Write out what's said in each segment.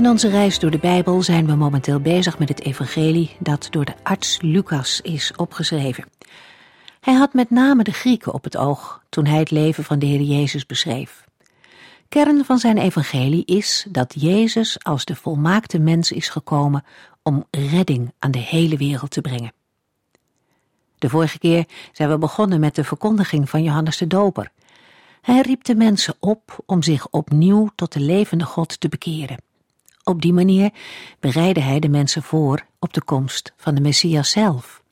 In onze reis door de Bijbel zijn we momenteel bezig met het evangelie dat door de arts Lucas is opgeschreven. Hij had met name de Grieken op het oog toen hij het leven van de Heer Jezus beschreef. Kern van zijn evangelie is dat Jezus als de volmaakte mens is gekomen om redding aan de hele wereld te brengen. De vorige keer zijn we begonnen met de verkondiging van Johannes de Doper. Hij riep de mensen op om zich opnieuw tot de levende God te bekeren. Op die manier bereidde hij de mensen voor op de komst van de Messias zelf.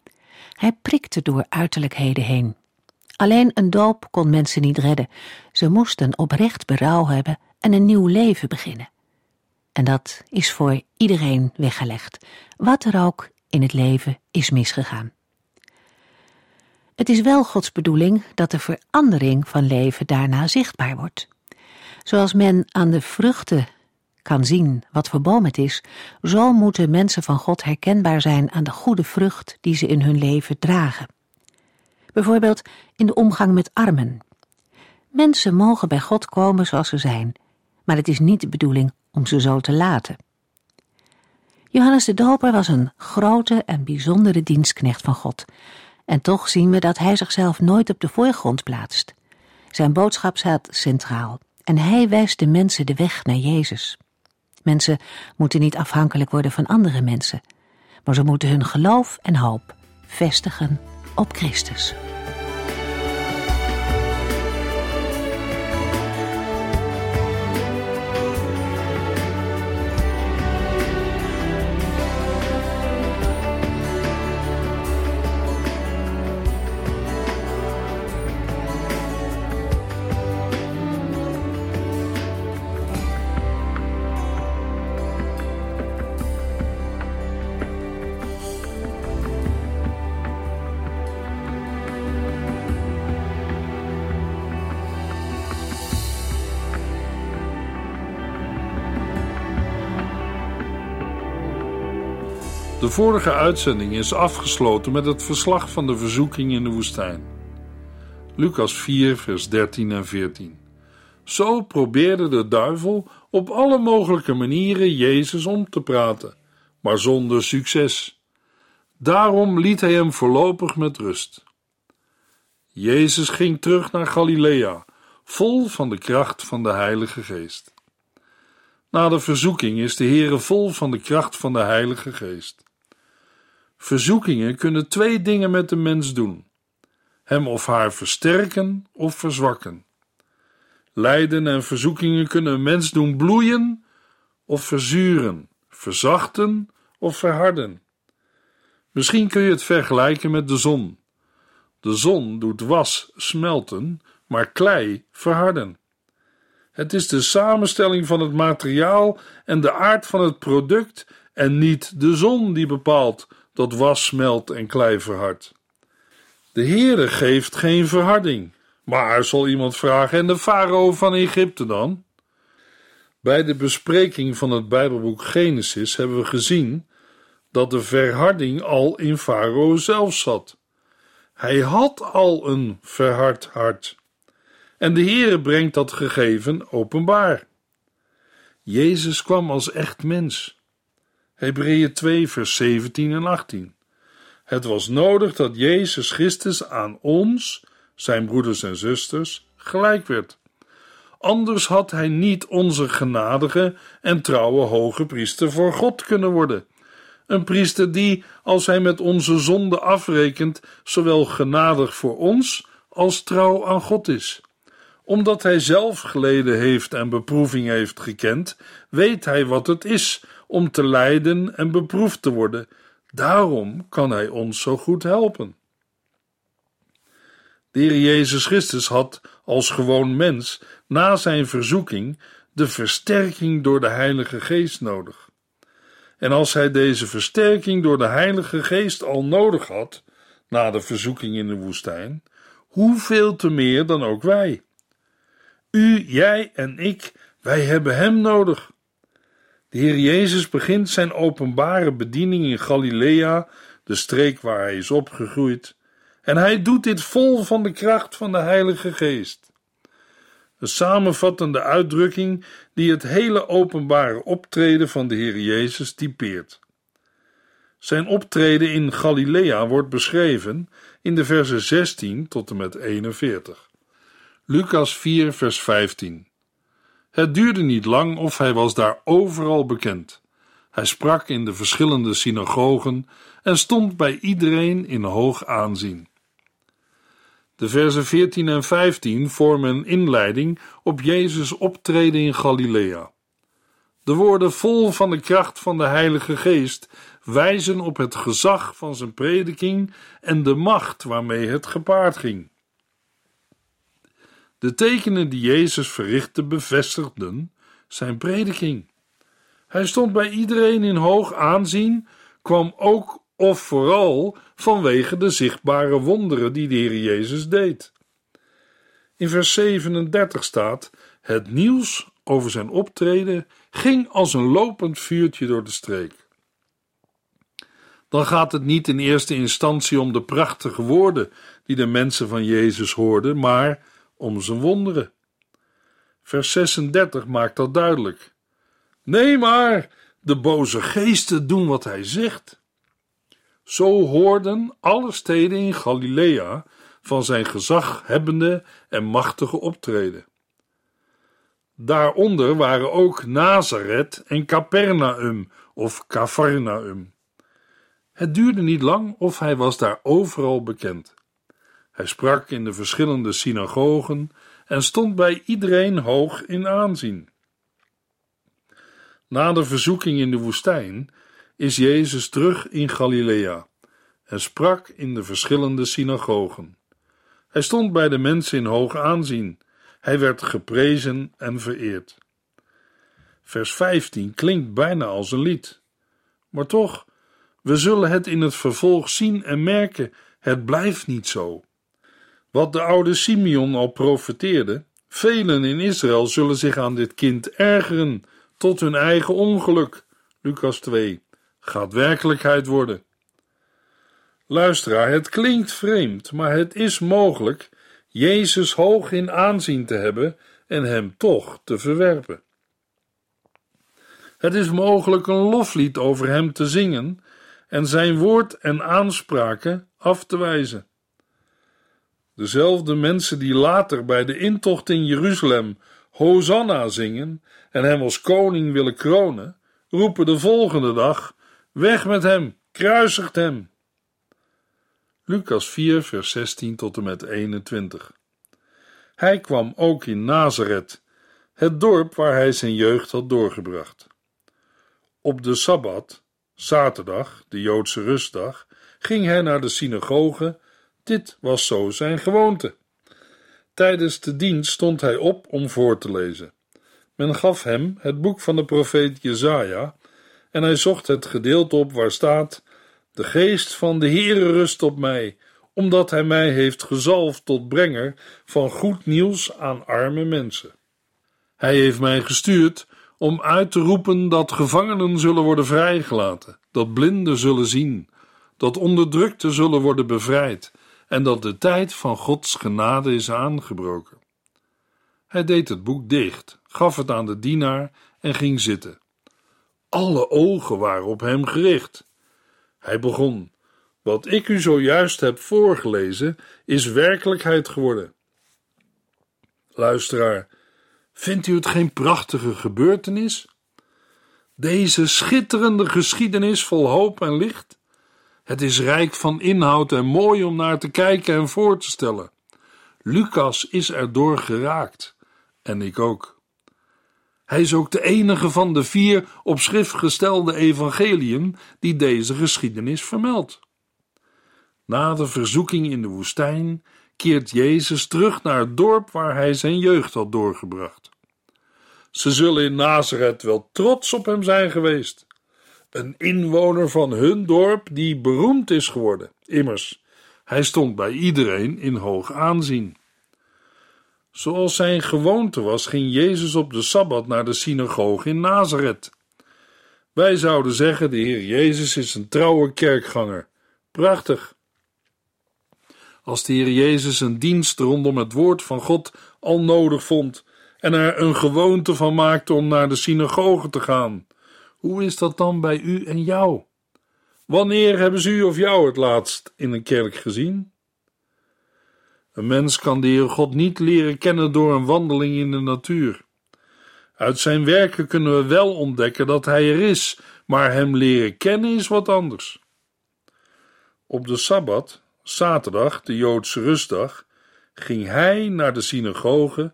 Hij prikte door uiterlijkheden heen. Alleen een doop kon mensen niet redden. Ze moesten oprecht berouw hebben en een nieuw leven beginnen. En dat is voor iedereen weggelegd, wat er ook in het leven is misgegaan. Het is wel Gods bedoeling dat de verandering van leven daarna zichtbaar wordt. Zoals men aan de vruchten kan zien wat voor het is, zo moeten mensen van God herkenbaar zijn aan de goede vrucht die ze in hun leven dragen. Bijvoorbeeld in de omgang met armen. Mensen mogen bij God komen zoals ze zijn, maar het is niet de bedoeling om ze zo te laten. Johannes de Doper was een grote en bijzondere dienstknecht van God, en toch zien we dat hij zichzelf nooit op de voorgrond plaatst. Zijn boodschap staat centraal en hij wijst de mensen de weg naar Jezus. Mensen moeten niet afhankelijk worden van andere mensen, maar ze moeten hun geloof en hoop vestigen op Christus. De vorige uitzending is afgesloten met het verslag van de verzoeking in de woestijn. Lucas 4, vers 13 en 14. Zo probeerde de duivel op alle mogelijke manieren Jezus om te praten, maar zonder succes. Daarom liet hij hem voorlopig met rust. Jezus ging terug naar Galilea, vol van de kracht van de Heilige Geest. Na de verzoeking is de Heere vol van de kracht van de Heilige Geest. Verzoekingen kunnen twee dingen met de mens doen: hem of haar versterken of verzwakken. Lijden en verzoekingen kunnen een mens doen bloeien of verzuren, verzachten of verharden. Misschien kun je het vergelijken met de zon. De zon doet was smelten, maar klei verharden. Het is de samenstelling van het materiaal en de aard van het product en niet de zon die bepaalt dat was smelt en klei verhardt. De Heere geeft geen verharding. Maar zal iemand vragen, en de farao van Egypte dan? Bij de bespreking van het Bijbelboek Genesis hebben we gezien dat de verharding al in farao zelf zat. Hij had al een verhard hart. En de Heere brengt dat gegeven openbaar. Jezus kwam als echt mens. Hebreeën 2, vers 17 en 18. Het was nodig dat Jezus Christus aan ons, zijn broeders en zusters, gelijk werd. Anders had hij niet onze genadige en trouwe hoge priester voor God kunnen worden. Een priester die, als hij met onze zonde afrekent, zowel genadig voor ons als trouw aan God is omdat hij zelf geleden heeft en beproeving heeft gekend, weet hij wat het is om te lijden en beproefd te worden. Daarom kan hij ons zo goed helpen. De Jezus Christus had als gewoon mens na zijn verzoeking de versterking door de Heilige Geest nodig. En als hij deze versterking door de Heilige Geest al nodig had, na de verzoeking in de woestijn, hoeveel te meer dan ook wij. U, jij en ik, wij hebben Hem nodig. De Heer Jezus begint zijn openbare bediening in Galilea, de streek waar hij is opgegroeid, en hij doet dit vol van de kracht van de Heilige Geest. Een samenvattende uitdrukking die het hele openbare optreden van de Heer Jezus typeert. Zijn optreden in Galilea wordt beschreven in de versen 16 tot en met 41. Lucas 4, vers 15. Het duurde niet lang of hij was daar overal bekend. Hij sprak in de verschillende synagogen en stond bij iedereen in hoog aanzien. De versen 14 en 15 vormen een inleiding op Jezus' optreden in Galilea. De woorden vol van de kracht van de Heilige Geest wijzen op het gezag van zijn prediking en de macht waarmee het gepaard ging. De tekenen die Jezus verrichtte bevestigden zijn prediking. Hij stond bij iedereen in hoog aanzien, kwam ook of vooral vanwege de zichtbare wonderen die de Heer Jezus deed. In vers 37 staat: Het nieuws over zijn optreden ging als een lopend vuurtje door de streek. Dan gaat het niet in eerste instantie om de prachtige woorden die de mensen van Jezus hoorden, maar om zijn wonderen. Vers 36 maakt dat duidelijk. Nee, maar de boze geesten doen wat hij zegt. Zo hoorden alle steden in Galilea van zijn gezaghebbende en machtige optreden. Daaronder waren ook Nazareth en Capernaum of Cafarnaum. Het duurde niet lang of hij was daar overal bekend. Hij sprak in de verschillende synagogen en stond bij iedereen hoog in aanzien. Na de verzoeking in de woestijn is Jezus terug in Galilea en sprak in de verschillende synagogen. Hij stond bij de mensen in hoog aanzien. Hij werd geprezen en vereerd. Vers 15 klinkt bijna als een lied. Maar toch, we zullen het in het vervolg zien en merken: het blijft niet zo. Wat de oude Simeon al profeteerde, velen in Israël zullen zich aan dit kind ergeren tot hun eigen ongeluk. Lucas 2 gaat werkelijkheid worden. Luisteraar, het klinkt vreemd, maar het is mogelijk Jezus hoog in aanzien te hebben en hem toch te verwerpen. Het is mogelijk een loflied over hem te zingen en zijn woord en aanspraken af te wijzen. Dezelfde mensen die later bij de intocht in Jeruzalem Hosanna zingen en hem als koning willen kronen, roepen de volgende dag: Weg met hem, kruisigt hem. Lucas 4, vers 16 tot en met 21. Hij kwam ook in Nazareth, het dorp waar hij zijn jeugd had doorgebracht. Op de sabbat, zaterdag, de Joodse rustdag, ging hij naar de synagoge. Dit was zo zijn gewoonte. Tijdens de dienst stond hij op om voor te lezen. Men gaf hem het boek van de profeet Jezaja en hij zocht het gedeelte op waar staat: De geest van de Heere rust op mij, omdat hij mij heeft gezalfd tot brenger van goed nieuws aan arme mensen. Hij heeft mij gestuurd om uit te roepen dat gevangenen zullen worden vrijgelaten, dat blinden zullen zien, dat onderdrukten zullen worden bevrijd en dat de tijd van Gods genade is aangebroken. Hij deed het boek dicht, gaf het aan de dienaar en ging zitten. Alle ogen waren op hem gericht. Hij begon: Wat ik u zojuist heb voorgelezen, is werkelijkheid geworden. Luisteraar, vindt u het geen prachtige gebeurtenis? Deze schitterende geschiedenis vol hoop en licht? Het is rijk van inhoud en mooi om naar te kijken en voor te stellen. Lucas is erdoor geraakt, en ik ook. Hij is ook de enige van de vier op schrift gestelde evangeliën die deze geschiedenis vermeldt. Na de verzoeking in de woestijn keert Jezus terug naar het dorp waar hij zijn jeugd had doorgebracht. Ze zullen in Nazareth wel trots op hem zijn geweest. Een inwoner van hun dorp die beroemd is geworden. Immers, hij stond bij iedereen in hoog aanzien. Zoals zijn gewoonte was, ging Jezus op de sabbat naar de synagoge in Nazareth. Wij zouden zeggen: de Heer Jezus is een trouwe kerkganger. Prachtig. Als de Heer Jezus een dienst rondom het woord van God al nodig vond en er een gewoonte van maakte om naar de synagoge te gaan, hoe is dat dan bij u en jou? Wanneer hebben ze u of jou het laatst in een kerk gezien? Een mens kan de Heer God niet leren kennen door een wandeling in de natuur. Uit zijn werken kunnen we wel ontdekken dat hij er is, maar hem leren kennen is wat anders. Op de sabbat, zaterdag, de Joodse rustdag, ging hij naar de synagoge,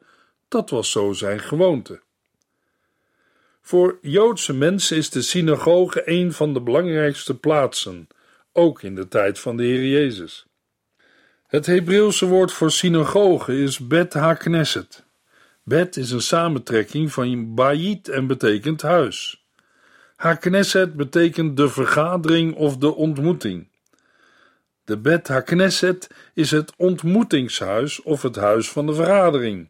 dat was zo zijn gewoonte. Voor Joodse mensen is de synagoge een van de belangrijkste plaatsen, ook in de tijd van de Heer Jezus. Het Hebreeuwse woord voor synagoge is Bet HaKnesset. Bet is een samentrekking van Bayit en betekent huis. HaKnesset betekent de vergadering of de ontmoeting. De Bet HaKnesset is het ontmoetingshuis of het huis van de vergadering.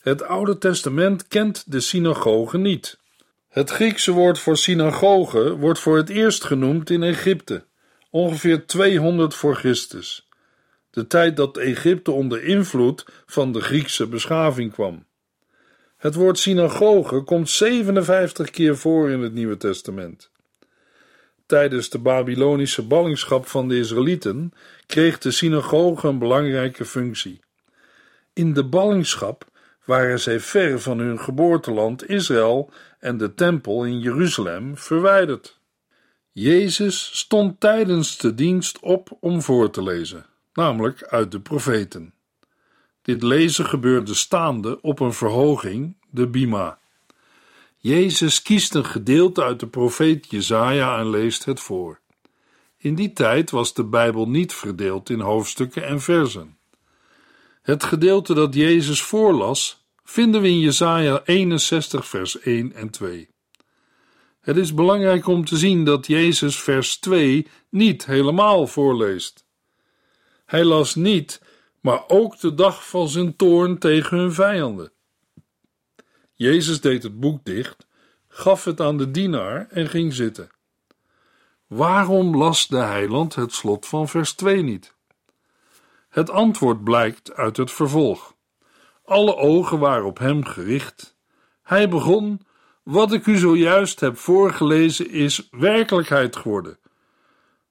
Het Oude Testament kent de synagoge niet. Het Griekse woord voor synagoge wordt voor het eerst genoemd in Egypte, ongeveer 200 voor Christus de tijd dat Egypte onder invloed van de Griekse beschaving kwam. Het woord synagoge komt 57 keer voor in het Nieuwe Testament. Tijdens de Babylonische ballingschap van de Israëlieten kreeg de synagoge een belangrijke functie. In de ballingschap waren zij ver van hun geboorteland Israël en de tempel in Jeruzalem verwijderd. Jezus stond tijdens de dienst op om voor te lezen namelijk uit de profeten. Dit lezen gebeurde staande op een verhoging, de Bima. Jezus kiest een gedeelte uit de profeet Jesaja en leest het voor. In die tijd was de Bijbel niet verdeeld in hoofdstukken en versen. Het gedeelte dat Jezus voorlas vinden we in Jesaja 61 vers 1 en 2. Het is belangrijk om te zien dat Jezus vers 2 niet helemaal voorleest. Hij las niet, maar ook de dag van zijn toorn tegen hun vijanden. Jezus deed het boek dicht, gaf het aan de dienaar en ging zitten. Waarom las de heiland het slot van vers 2 niet? Het antwoord blijkt uit het vervolg. Alle ogen waren op hem gericht. Hij begon: Wat ik u zojuist heb voorgelezen is werkelijkheid geworden.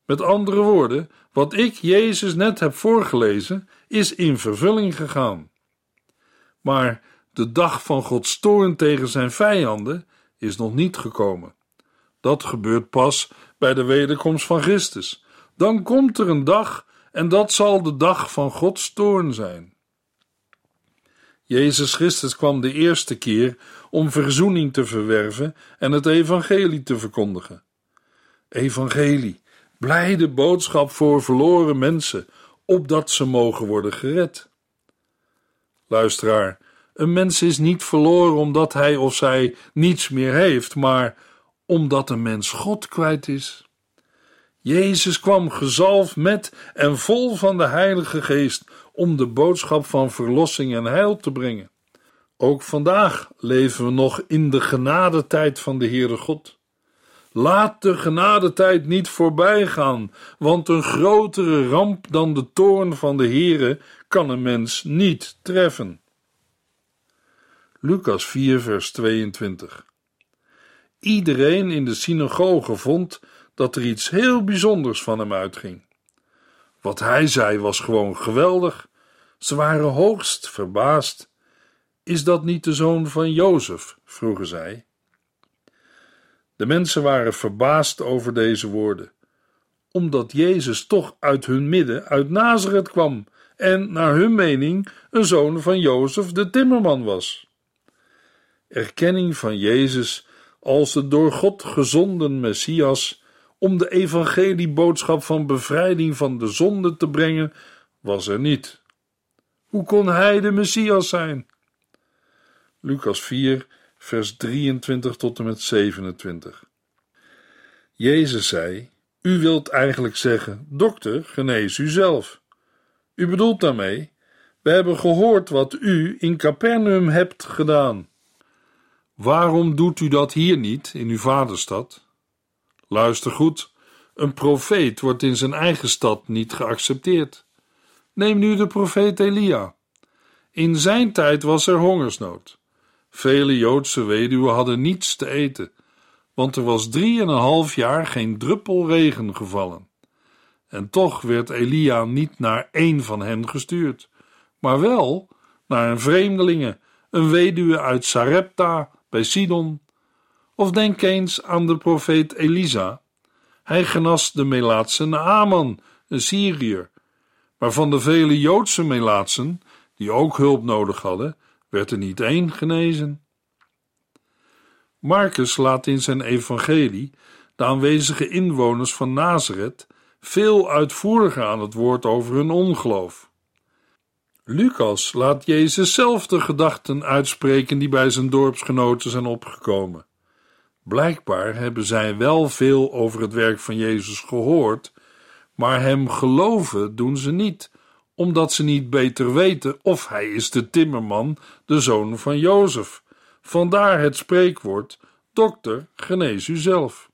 Met andere woorden, wat ik Jezus net heb voorgelezen, is in vervulling gegaan. Maar de dag van Gods toorn tegen zijn vijanden is nog niet gekomen. Dat gebeurt pas bij de wederkomst van Christus. Dan komt er een dag en dat zal de dag van Gods toorn zijn. Jezus Christus kwam de eerste keer om verzoening te verwerven en het evangelie te verkondigen. Evangelie, Blijde boodschap voor verloren mensen, opdat ze mogen worden gered. Luisteraar, een mens is niet verloren omdat hij of zij niets meer heeft, maar omdat een mens God kwijt is. Jezus kwam gezalfd met en vol van de Heilige Geest om de boodschap van verlossing en heil te brengen. Ook vandaag leven we nog in de genadetijd van de Heere God. Laat de genadetijd niet voorbij gaan, want een grotere ramp dan de toorn van de Heere kan een mens niet treffen. Lucas 4, vers 22. Iedereen in de synagoge vond dat er iets heel bijzonders van hem uitging. Wat hij zei was gewoon geweldig. Ze waren hoogst verbaasd. Is dat niet de zoon van Jozef? vroegen zij. De mensen waren verbaasd over deze woorden, omdat Jezus toch uit hun midden, uit Nazareth kwam en, naar hun mening, een zoon van Jozef de timmerman was. Erkenning van Jezus als de door God gezonden Messias om de evangelieboodschap van bevrijding van de zonde te brengen, was er niet. Hoe kon hij de Messias zijn? Lucas 4 vers 23 tot en met 27. Jezus zei: U wilt eigenlijk zeggen: Dokter, genees u zelf. U bedoelt daarmee: We hebben gehoord wat u in Capernaum hebt gedaan. Waarom doet u dat hier niet, in uw vaderstad? Luister goed: een profeet wordt in zijn eigen stad niet geaccepteerd. Neem nu de profeet Elia. In zijn tijd was er hongersnood. Vele Joodse weduwen hadden niets te eten, want er was drieënhalf jaar geen druppel regen gevallen. En toch werd Elia niet naar één van hen gestuurd, maar wel naar een vreemdelinge, een weduwe uit Sarepta bij Sidon. Of denk eens aan de profeet Elisa. Hij genas de Melaatse Naaman, een Syriër. Maar van de vele Joodse Melaatsen, die ook hulp nodig hadden, werd er niet één genezen. Marcus laat in zijn evangelie de aanwezige inwoners van Nazareth veel uitvoeriger aan het woord over hun ongeloof. Lucas laat Jezus zelf de gedachten uitspreken die bij zijn dorpsgenoten zijn opgekomen. Blijkbaar hebben zij wel veel over het werk van Jezus gehoord, maar hem geloven doen ze niet, omdat ze niet beter weten of hij is de timmerman, de zoon van Jozef. Vandaar het spreekwoord: Dokter, genees u zelf.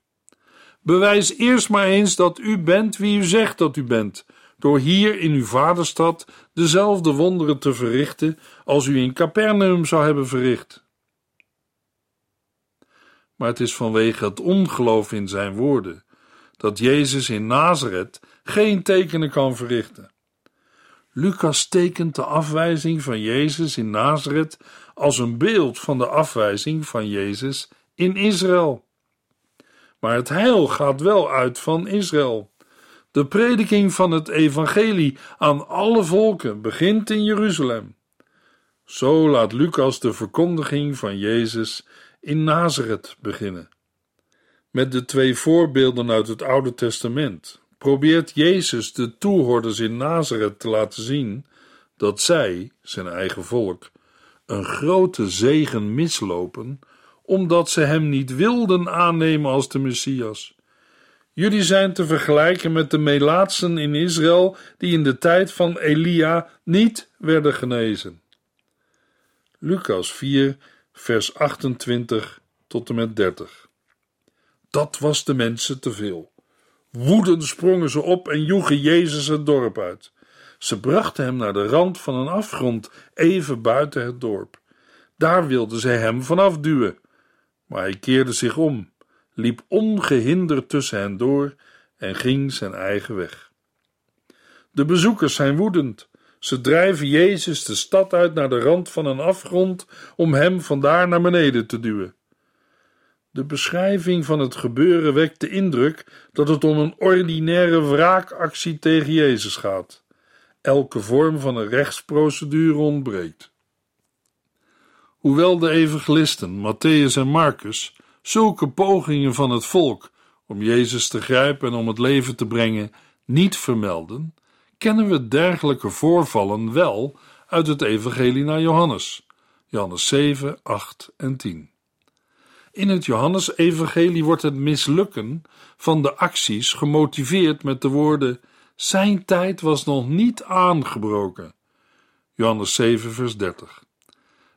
Bewijs eerst maar eens dat u bent wie u zegt dat u bent, door hier in uw vaderstad dezelfde wonderen te verrichten als u in Capernaum zou hebben verricht. Maar het is vanwege het ongeloof in zijn woorden dat Jezus in Nazareth geen tekenen kan verrichten. Lucas tekent de afwijzing van Jezus in Nazareth als een beeld van de afwijzing van Jezus in Israël. Maar het heil gaat wel uit van Israël. De prediking van het evangelie aan alle volken begint in Jeruzalem. Zo laat Lucas de verkondiging van Jezus in Nazareth beginnen. Met de twee voorbeelden uit het Oude Testament probeert Jezus de toehoorders in Nazareth te laten zien dat zij, zijn eigen volk, een grote zegen mislopen, omdat ze hem niet wilden aannemen als de Messias. Jullie zijn te vergelijken met de Melaatsen in Israël die in de tijd van Elia niet werden genezen. Lucas 4, vers 28 tot en met 30. Dat was de mensen te veel. Woedend sprongen ze op en joegen Jezus het dorp uit. Ze brachten hem naar de rand van een afgrond, even buiten het dorp. Daar wilden zij hem vanaf duwen. Maar hij keerde zich om, liep ongehinderd tussen hen door en ging zijn eigen weg. De bezoekers zijn woedend. Ze drijven Jezus de stad uit naar de rand van een afgrond om hem vandaar naar beneden te duwen. De beschrijving van het gebeuren wekt de indruk dat het om een ordinaire wraakactie tegen Jezus gaat. Elke vorm van een rechtsprocedure ontbreekt. Hoewel de evangelisten Matthäus en Marcus zulke pogingen van het volk om Jezus te grijpen en om het leven te brengen niet vermelden, kennen we dergelijke voorvallen wel uit het evangelie naar Johannes. Johannes 7, 8 en 10. In het Johannesevangelie wordt het mislukken van de acties gemotiveerd met de woorden: Zijn tijd was nog niet aangebroken. Johannes 7, vers 30.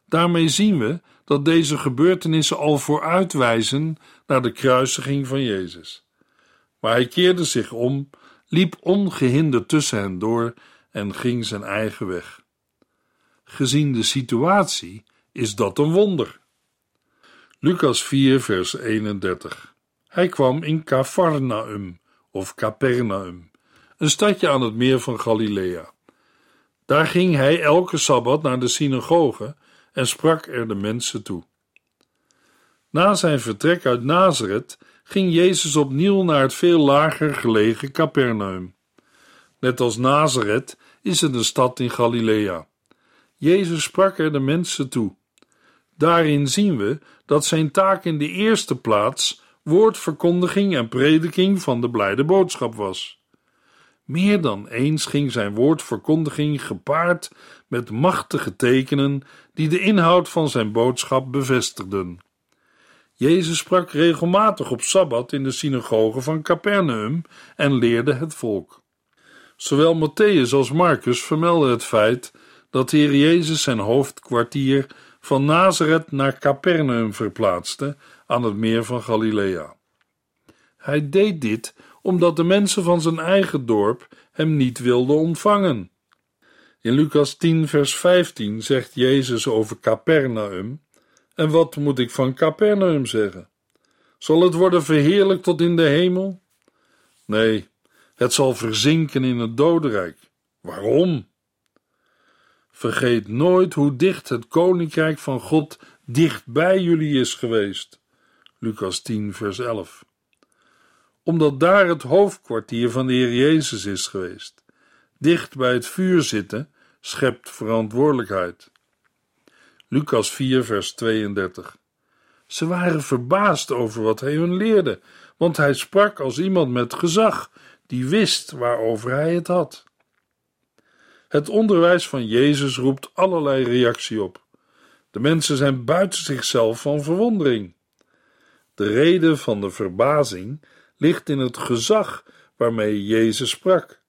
Daarmee zien we dat deze gebeurtenissen al vooruitwijzen naar de kruisiging van Jezus. Maar hij keerde zich om, liep ongehinderd tussen hen door en ging zijn eigen weg. Gezien de situatie is dat een wonder. Lucas 4, vers 31. Hij kwam in Cafarnaum of Capernaum, een stadje aan het meer van Galilea. Daar ging hij elke sabbat naar de synagoge en sprak er de mensen toe. Na zijn vertrek uit Nazareth ging Jezus opnieuw naar het veel lager gelegen Capernaum. Net als Nazareth is het een stad in Galilea. Jezus sprak er de mensen toe. Daarin zien we dat zijn taak in de eerste plaats woordverkondiging en prediking van de blijde boodschap was. Meer dan eens ging zijn woordverkondiging gepaard met machtige tekenen die de inhoud van zijn boodschap bevestigden. Jezus sprak regelmatig op sabbat in de synagoge van Capernaum en leerde het volk. Zowel Matthäus als Marcus vermelden het feit dat de Heer Jezus zijn hoofdkwartier van Nazareth naar Capernaum verplaatste aan het meer van Galilea. Hij deed dit omdat de mensen van zijn eigen dorp hem niet wilden ontvangen. In Lucas 10, vers 15 zegt Jezus over Capernaum: En wat moet ik van Capernaum zeggen? Zal het worden verheerlijkt tot in de hemel? Nee, het zal verzinken in het dodenrijk. Waarom? Vergeet nooit hoe dicht het koninkrijk van God dicht bij jullie is geweest. Lucas 10, vers 11. Omdat daar het hoofdkwartier van de Heer Jezus is geweest. Dicht bij het vuur zitten schept verantwoordelijkheid. Lucas 4, vers 32. Ze waren verbaasd over wat hij hun leerde, want hij sprak als iemand met gezag, die wist waarover hij het had. Het onderwijs van Jezus roept allerlei reactie op. De mensen zijn buiten zichzelf van verwondering. De reden van de verbazing ligt in het gezag waarmee Jezus sprak.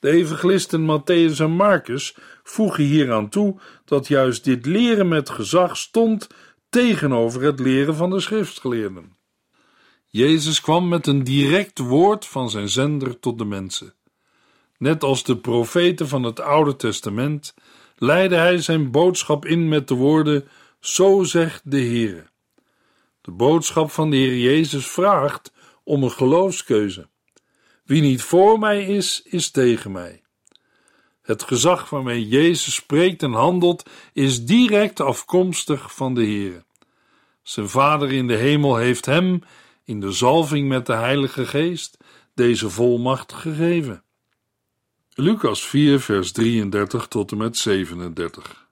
De evangelisten Matthäus en Marcus voegen hieraan toe dat juist dit leren met gezag stond tegenover het leren van de schriftgeleerden. Jezus kwam met een direct woord van zijn zender tot de mensen. Net als de profeten van het Oude Testament leidde hij zijn boodschap in met de woorden: Zo zegt de Heer. De boodschap van de Heer Jezus vraagt om een geloofskeuze. Wie niet voor mij is, is tegen mij. Het gezag waarmee Jezus spreekt en handelt is direct afkomstig van de Heer. Zijn Vader in de hemel heeft hem, in de zalving met de Heilige Geest, deze volmacht gegeven. Lucas 4, vers 33 tot en met 37.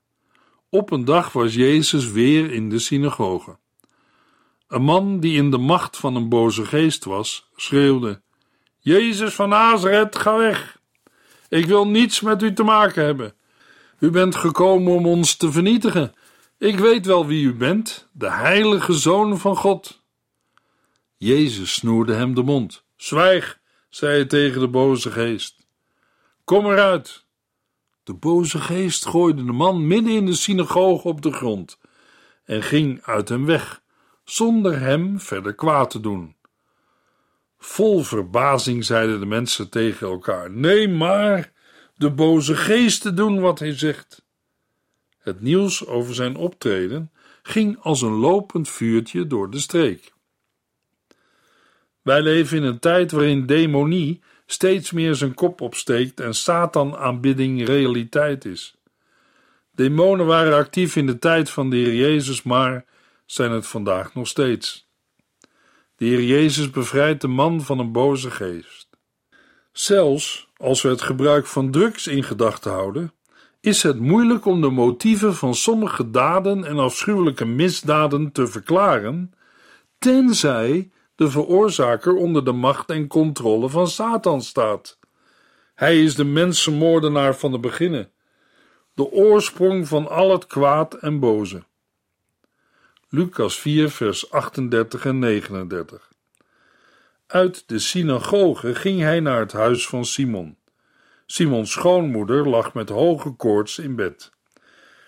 Op een dag was Jezus weer in de synagoge. Een man die in de macht van een boze geest was, schreeuwde: Jezus van Nazareth, ga weg! Ik wil niets met u te maken hebben. U bent gekomen om ons te vernietigen. Ik weet wel wie u bent, de heilige zoon van God. Jezus snoerde hem de mond. Zwijg, zei hij tegen de boze geest. Kom eruit! De boze geest gooide de man midden in de synagoge op de grond en ging uit hem weg, zonder hem verder kwaad te doen. Vol verbazing zeiden de mensen tegen elkaar: Nee, maar de boze geesten doen wat hij zegt. Het nieuws over zijn optreden ging als een lopend vuurtje door de streek. Wij leven in een tijd waarin demonie steeds meer zijn kop opsteekt en Satan-aanbidding realiteit is. Demonen waren actief in de tijd van de Heer Jezus, maar zijn het vandaag nog steeds. De Heer Jezus bevrijdt de man van een boze geest. Zelfs als we het gebruik van drugs in gedachten houden, is het moeilijk om de motieven van sommige daden en afschuwelijke misdaden te verklaren, tenzij de veroorzaker onder de macht en controle van Satan staat. Hij is de mensenmoordenaar van de beginnen, de oorsprong van al het kwaad en boze. Lucas 4, vers 38 en 39. Uit de synagoge ging hij naar het huis van Simon. Simons schoonmoeder lag met hoge koorts in bed.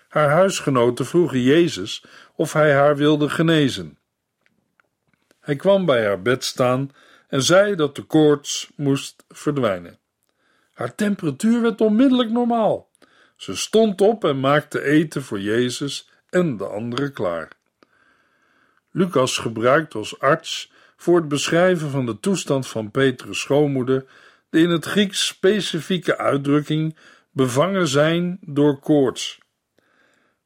Haar huisgenoten vroegen Jezus of hij haar wilde genezen. Hij kwam bij haar bed staan en zei dat de koorts moest verdwijnen. Haar temperatuur werd onmiddellijk normaal. Ze stond op en maakte eten voor Jezus en de anderen klaar. Lucas gebruikt als arts voor het beschrijven van de toestand van Petrus' schoonmoeder de in het Grieks specifieke uitdrukking bevangen zijn door koorts.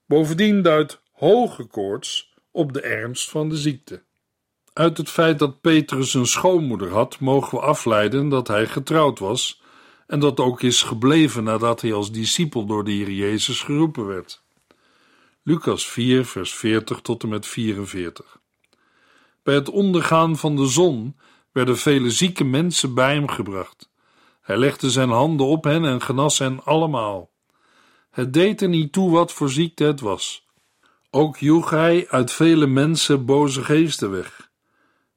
Bovendien duidt hoge koorts op de ernst van de ziekte. Uit het feit dat Petrus een schoonmoeder had, mogen we afleiden dat hij getrouwd was en dat ook is gebleven nadat hij als discipel door de Heer Jezus geroepen werd. Lucas 4, vers 40 tot en met 44. Bij het ondergaan van de zon werden vele zieke mensen bij hem gebracht. Hij legde zijn handen op hen en genas hen allemaal. Het deed er niet toe wat voor ziekte het was. Ook joeg hij uit vele mensen boze geesten weg.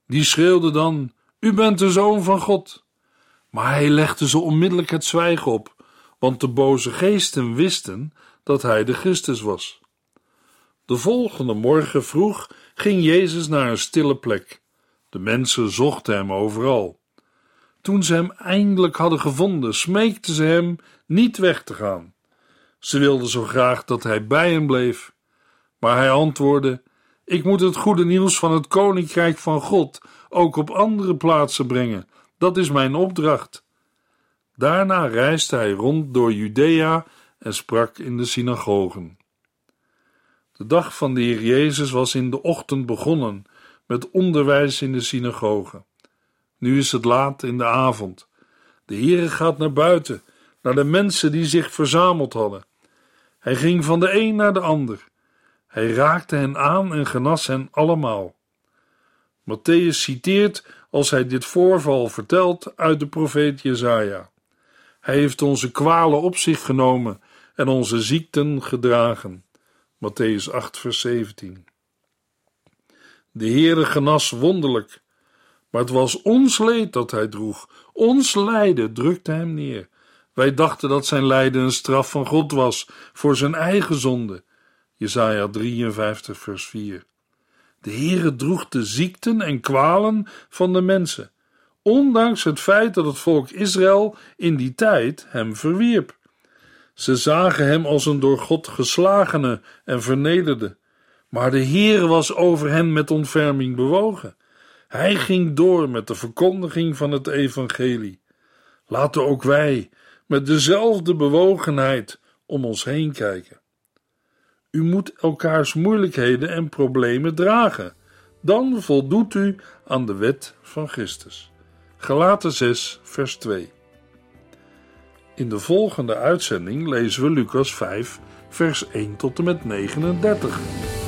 Die schreeuwden dan: U bent de zoon van God. Maar hij legde ze onmiddellijk het zwijgen op, want de boze geesten wisten dat hij de Christus was. De volgende morgen vroeg ging Jezus naar een stille plek. De mensen zochten hem overal. Toen ze hem eindelijk hadden gevonden, smeekten ze hem niet weg te gaan. Ze wilden zo graag dat hij bij hen bleef. Maar hij antwoordde: Ik moet het goede nieuws van het koninkrijk van God ook op andere plaatsen brengen. Dat is mijn opdracht. Daarna reisde hij rond door Judea en sprak in de synagogen. De dag van de Heer Jezus was in de ochtend begonnen met onderwijs in de synagoge. Nu is het laat in de avond. De Heere gaat naar buiten, naar de mensen die zich verzameld hadden. Hij ging van de een naar de ander. Hij raakte hen aan en genas hen allemaal. Matthäus citeert, als hij dit voorval vertelt, uit de profeet Jezaja. Hij heeft onze kwalen op zich genomen en onze ziekten gedragen. Matthäus 8, vers 17. De Heere genas wonderlijk, maar het was ons leed dat hij droeg. Ons lijden drukte hem neer. Wij dachten dat zijn lijden een straf van God was voor zijn eigen zonde. Jesaja 53, vers 4. De Heere droeg de ziekten en kwalen van de mensen, ondanks het feit dat het volk Israël in die tijd hem verwierp. Ze zagen hem als een door God geslagene en vernederde, maar de Heere was over hen met ontferming bewogen. Hij ging door met de verkondiging van het evangelie. Laten ook wij met dezelfde bewogenheid om ons heen kijken. U moet elkaars moeilijkheden en problemen dragen. Dan voldoet u aan de wet van Christus. Galaten 6, vers 2. In de volgende uitzending lezen we Lucas 5, vers 1 tot en met 39.